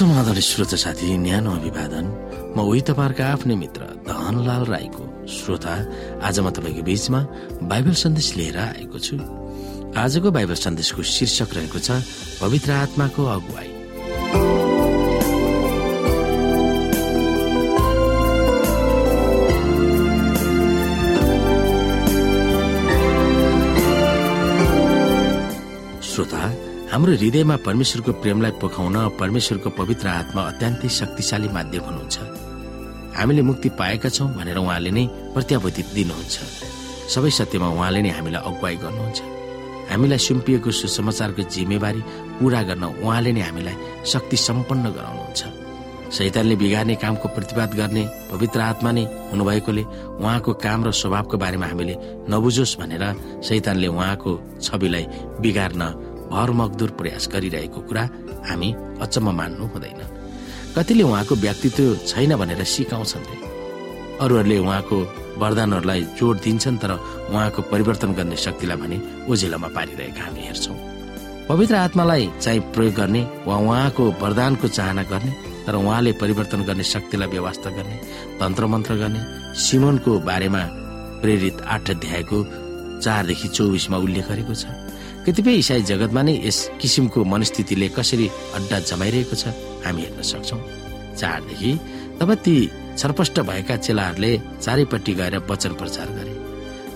समाधान श्रोता साथी न्यानो अभिवादन। म उही तपाईँहरूका आफ्नै मित्र धनलाल राईको श्रोता। आज म तपाईँको बीचमा बाइबल सन्देश लिएर आएको छु। आजको बाइबल सन्देशको शीर्षक रहेको छ पवित्र आत्माको अगुवाई। श्रोता हाम्रो हृदयमा परमेश्वरको प्रेमलाई पोखाउन परमेश्वरको पवित्र आत्मा अत्यन्तै शक्तिशाली माध्यम हुनुहुन्छ। हामीले मुक्ति पाएका छौँ भनेर उहाँले नै प्रत्याभूति दिनुहुन्छ। सबै सत्यमा उहाँले नै हामीलाई अगुवाई गर्नुहुन्छ। हामीलाई सुम्पिएको सुसमाचारको जिम्मेवारी पूरा गर्न उहाँले नै हामीलाई शक्ति सम्पन्न गराउनुहुन्छ। शैतानले बिगार्ने कामको प्रतिवाद गर्ने पवित्र आत्मा नै हुनुभएकोले उहाँको काम र स्वभावको बारेमा हामीले नबुझोस् भनेर शैतानले उहाँको छविलाई बिगार्न भरमगदुर प्रयास गरिरहेको कुरा हामी अचम्म मान्नु हुँदैन। कतिले उहाँको व्यक्तित्व छैन भनेर सिकाउँछन्। रे अरूहरूले उहाँको वरदानहरूलाई जोड दिन्छन् तर उहाँको परिवर्तन गर्ने शक्तिलाई भने ओझेलामा पारिरहेका हामी हेर्छौँ। पवित्र आत्मालाई चाहिँ प्रयोग गर्ने वा उहाँको वरदानको चाहना गर्ने तर उहाँले परिवर्तन गर्ने शक्तिलाई व्यवस्था गर्ने तन्त्र मन्त्र गर्ने सिमोनको बारेमा प्रेरित आठ अध्यायको चारदेखि चौबिसमा उल्लेख गरेको छ। कतिपय इसाई जगतमा नै यस किसिमको मनस्थितिले कसरी अड्डा जमाइरहेको छ हामी हेर्न सक्छौँ। चारदेखि तब ती छरपष्ट भएका चेलाहरूले चारैपट्टि गएर वचन प्रचार गरे।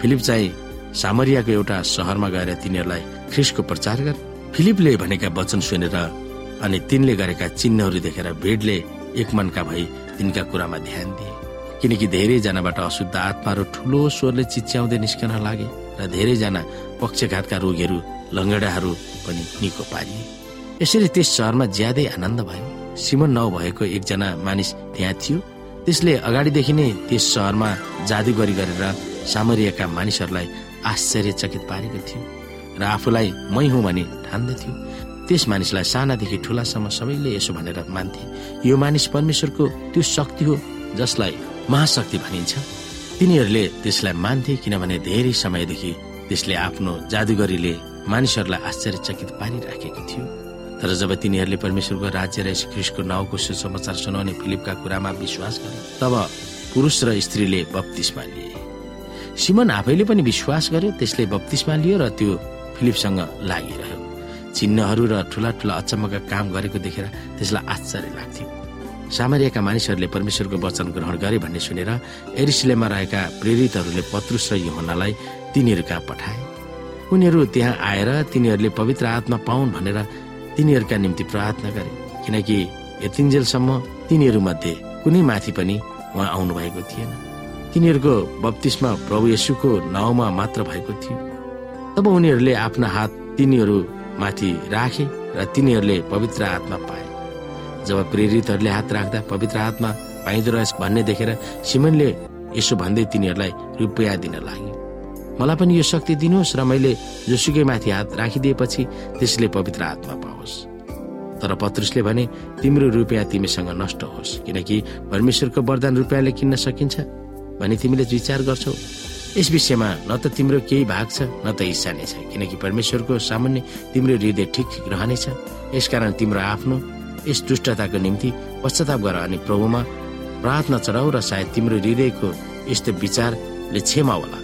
फिलिप चाहिँ सामरियाको एउटा सहरमा गएर तिनीहरूलाई ख्रिसको प्रचार गरे। फिलिपले भनेका वचन सुनेर अनि तिनले गरेका चिन्हहरू देखेर भिडले एक मनका भई तिनका कुरामा ध्यान दिए। किनकि धेरैजनाबाट अशुद्ध आत्माहरू ठुलो स्वरले चिच्याउँदै निस्कन लागे। र धेरैजना पक्षघातका रोगीहरू लङ्गडाहरू पनि निको पारिए। यसरी त्यस सहरमा ज्यादै आनन्द भयो। सिमन नभएको एकजना मानिस त्यहाँ थियो। त्यसले अगाडिदेखि नै त्यस सहरमा जादुगरी गरेर सामरियाका मानिसहरूलाई आश्चर्यचकित पारेको थियो र आफूलाई मै हुँ भने ठान्दथ्यो। त्यस मानिसलाई सानादेखि ठुलासम्म सबैले यसो भनेर मान्थे यो मानिस परमेश्वरको त्यो शक्ति हो जसलाई महाशक्ति भनिन्छ। तिनीहरूले त्यसलाई मान्थे किनभने धेरै समयदेखि त्यसले आफ्नो जादुगरीले मानिसहरूलाई आश्चर्यचकित पारिराखेको थियो। तर जब तिनीहरूले परमेश्वरको राज्य र ख्रिस्टको नाउँको सुसमाचार सुनाउने फिलिपका कुरामा विश्वास गरे तब पुरुष र स्त्रीले बत्तिसमा लिए। सिमन आफैले पनि विश्वास गर्यो त्यसले बत्तिसमा लियो र त्यो फिलिपसँग लागिरह्यो। चिन्हहरू र ठुला ठुला अचम्मका काम गरेको देखेर त्यसलाई आश्चर्य लाग्थ्यो। सामरियाका मानिसहरूले परमेश्वरको वचन ग्रहण गरे भन्ने सुनेर एरिसिलेमा रहेका प्रेरितहरूले पत्रुस र योहनालाई तिनीहरू कहाँ पठाए। उनीहरू त्यहाँ आएर तिनीहरूले पवित्र आत्मा पाउन् भनेर तिनीहरूका निम्ति प्रार्थना गरे। किनकि यतिन्जेलसम्म तिनीहरू मध्ये कुनै माथि पनि उहाँ आउनु भएको थिएन। तिनीहरूको बत्तिसमा प्रभु येसुको नाउँमा मात्र भएको थियो। तब उनीहरूले आफ्ना हात तिनीहरू माथि राखे र तिनीहरूले पवित्र आत्मा पाए। जब प्रेरितहरूले हात राख्दा पवित्र आत्मा पाइँदो रहेछ भन्ने देखेर सिमनले यसो भन्दै तिनीहरूलाई रुपियाँ दिन लाग्यो मलाई पनि यो शक्ति दिनुहोस् र मैले जोसुकै माथि हात राखिदिएपछि त्यसले पवित्र आत्मा पाओस्। तर पत्रुसले भने तिम्रो रुपियाँ तिमीसँग नष्ट होस् किनकि परमेश्वरको वरदान रुपियाँले किन्न सकिन्छ भने तिमीले विचार गर्छौ। यस विषयमा न त तिम्रो केही भाग छ न त हिस्सा नै छ किनकि परमेश्वरको सामान्य तिम्रो हृदय ठिक रहनेछ। यसकारण तिम्रो आफ्नो यस दुष्टताको निम्ति पश्चाताप गर अनि प्रभुमा प्रार्थना चढाउ र सायद तिम्रो हृदयको यस्तो विचारले क्षमा होला।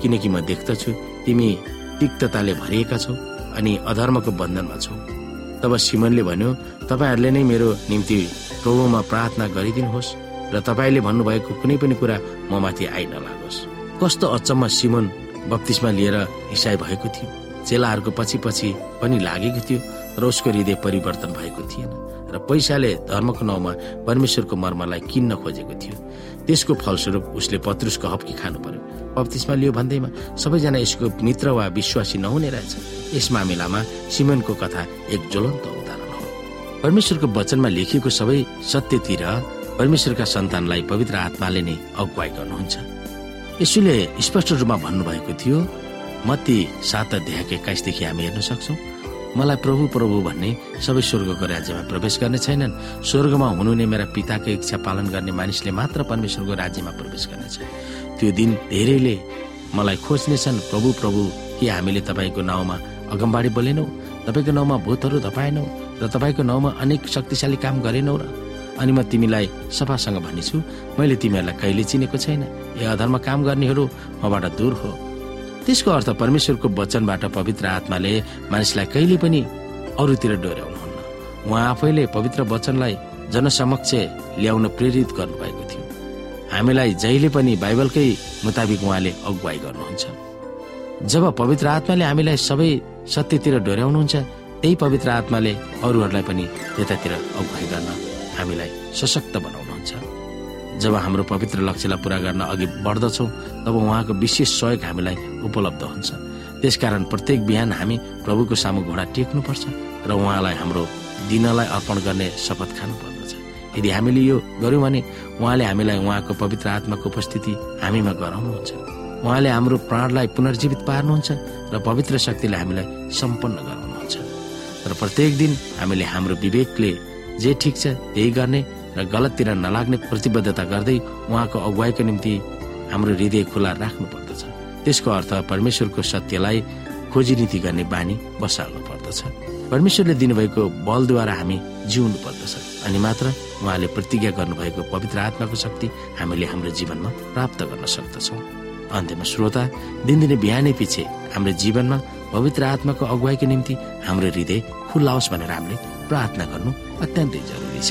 किनकि म देख्दछु तिमी तिक्तताले भरिएका छौ अनि अधर्मको बन्धनमा छौ। तब सिमनले भन्यो तपाईँहरूले नै मेरो निम्ति प्रभुमा प्रार्थना गरिदिनुहोस् र तपाईँले भन्नुभएको कुनै पनि कुरा म माथि आइ नलागोस्। कस्तो अचम्म सिमन बत्तिसमा लिएर हिसाई भएको थियो। चेलाहरूको पछि पछि पनि लागेको थियो। र उसको हृदय परिवर्तन भएको थिएन र पैसाले धर्मको नाउँमा परमेश्वरको मर्मलाई किन्न खोजेको थियो। त्यसको फलस्वरूप उसले पत्रुसको हप्की खानु पर्यो। बत्तिसमा लियो भन्दैमा सबैजना यसको मित्र वा विश्वासी नहुने रहेछ। यस मामिलामा सिमनको कथा एक ज्वलन्त उदाहरण हो। परमेश्वरको वचनमा लेखिएको सबै सत्यतिर परमेश्वरका सन्तानलाई पवित्र आत्माले नै अगुवाई गर्नुहुन्छ। यसुले स्पष्ट रूपमा भन्नुभएको थियो मती सात अध्यायको एक्काइसदेखि हामी हेर्न सक्छौँ। मलाई प्रभु प्रभु भन्ने सबै स्वर्गको राज्यमा प्रवेश गर्ने छैनन्। स्वर्गमा हुनु नै मेरा पिताको इच्छा पालन गर्ने मानिसले मात्र परमेश्वरको राज्यमा प्रवेश गर्नेछ त्यो दिन धेरैले मलाई खोज्नेछन् प्रभु प्रभु के हामीले तपाईँको नाउँमा अगमबाडी बोलेनौ? तपाईँको नाउँमा भूतहरू धपाएनौ र तपाईँको नाउँमा अनेक शक्तिशाली काम गरेनौ र? अनि म तिमीलाई सफासँग भनिछु मैले तिमीहरूलाई कहिले चिनेको छैन। ए अधर्म काम गर्नेहरू मबाट दूर हो। त्यसको अर्थ परमेश्वरको वचनबाट पवित्र आत्माले मानिसलाई कहिले पनि अरूतिर डोर्याउनुहुन्न उहाँ आफैले पवित्र वचनलाई जनसमक्ष ल्याउन प्रेरित गर्नुभएको थियो। हामीलाई जहिले पनि बाइबलकै मुताबिक उहाँले अगुवाई गर्नुहुन्छ। जब पवित्र आत्माले हामीलाई सबै सत्यतिर डोर्याउनुहुन्छ त्यही पवित्र आत्माले अरूहरूलाई पनि त्यतातिर अगुवाई गर्न हामीलाई सशक्त बनाउनुहुन्छ। जब हाम्रो पवित्र लक्ष्यलाई पूरा गर्न अघि बढ्दछौँ तब उहाँको विशेष सहयोग हामीलाई उपलब्ध हुन्छ। त्यसकारण प्रत्येक बिहान हामी प्रभुको सामु घोडा टेक्नुपर्छ र उहाँलाई हाम्रो दिनलाई अर्पण गर्ने शपथ खानु पर्दछ यदि हामीले यो गर्यौँ भने उहाँले हामीलाई उहाँको पवित्र आत्माको उपस्थिति हामीमा गराउनुहुन्छ। उहाँले हाम्रो प्राणलाई पुनर्जीवित पार्नुहुन्छ र पवित्र शक्तिले हामीलाई सम्पन्न गराउनुहुन्छ। र प्रत्येक दिन हामीले हाम्रो विवेकले जे ठिक छ त्यही गर्ने र गलततिर नलाग्ने प्रतिबद्धता गर्दै उहाँको अगुवाईको निम्ति हाम्रो हृदय खुला राख्नु पर्दछ त्यसको अर्थ परमेश्वरको सत्यलाई खोजी नीति गर्ने बानी बसाल्नु पर्दछ। परमेश्वरले दिनुभएको बलद्वारा हामी जिउनु पर्दछ अनि मात्र उहाँले प्रतिज्ञा गर्नुभएको पवित्र आत्माको शक्ति हामीले हाम्रो जीवनमा प्राप्त गर्न सक्दछौँ। अन्त्यमा श्रोता दिनदिनै बिहानै पछि हाम्रो जीवनमा पवित्र आत्माको अगुवाईको निम्ति हाम्रो हृदय खुल्ला होस् भनेर हामीले प्रार्थना गर्नु अत्यन्तै जरुरी छ।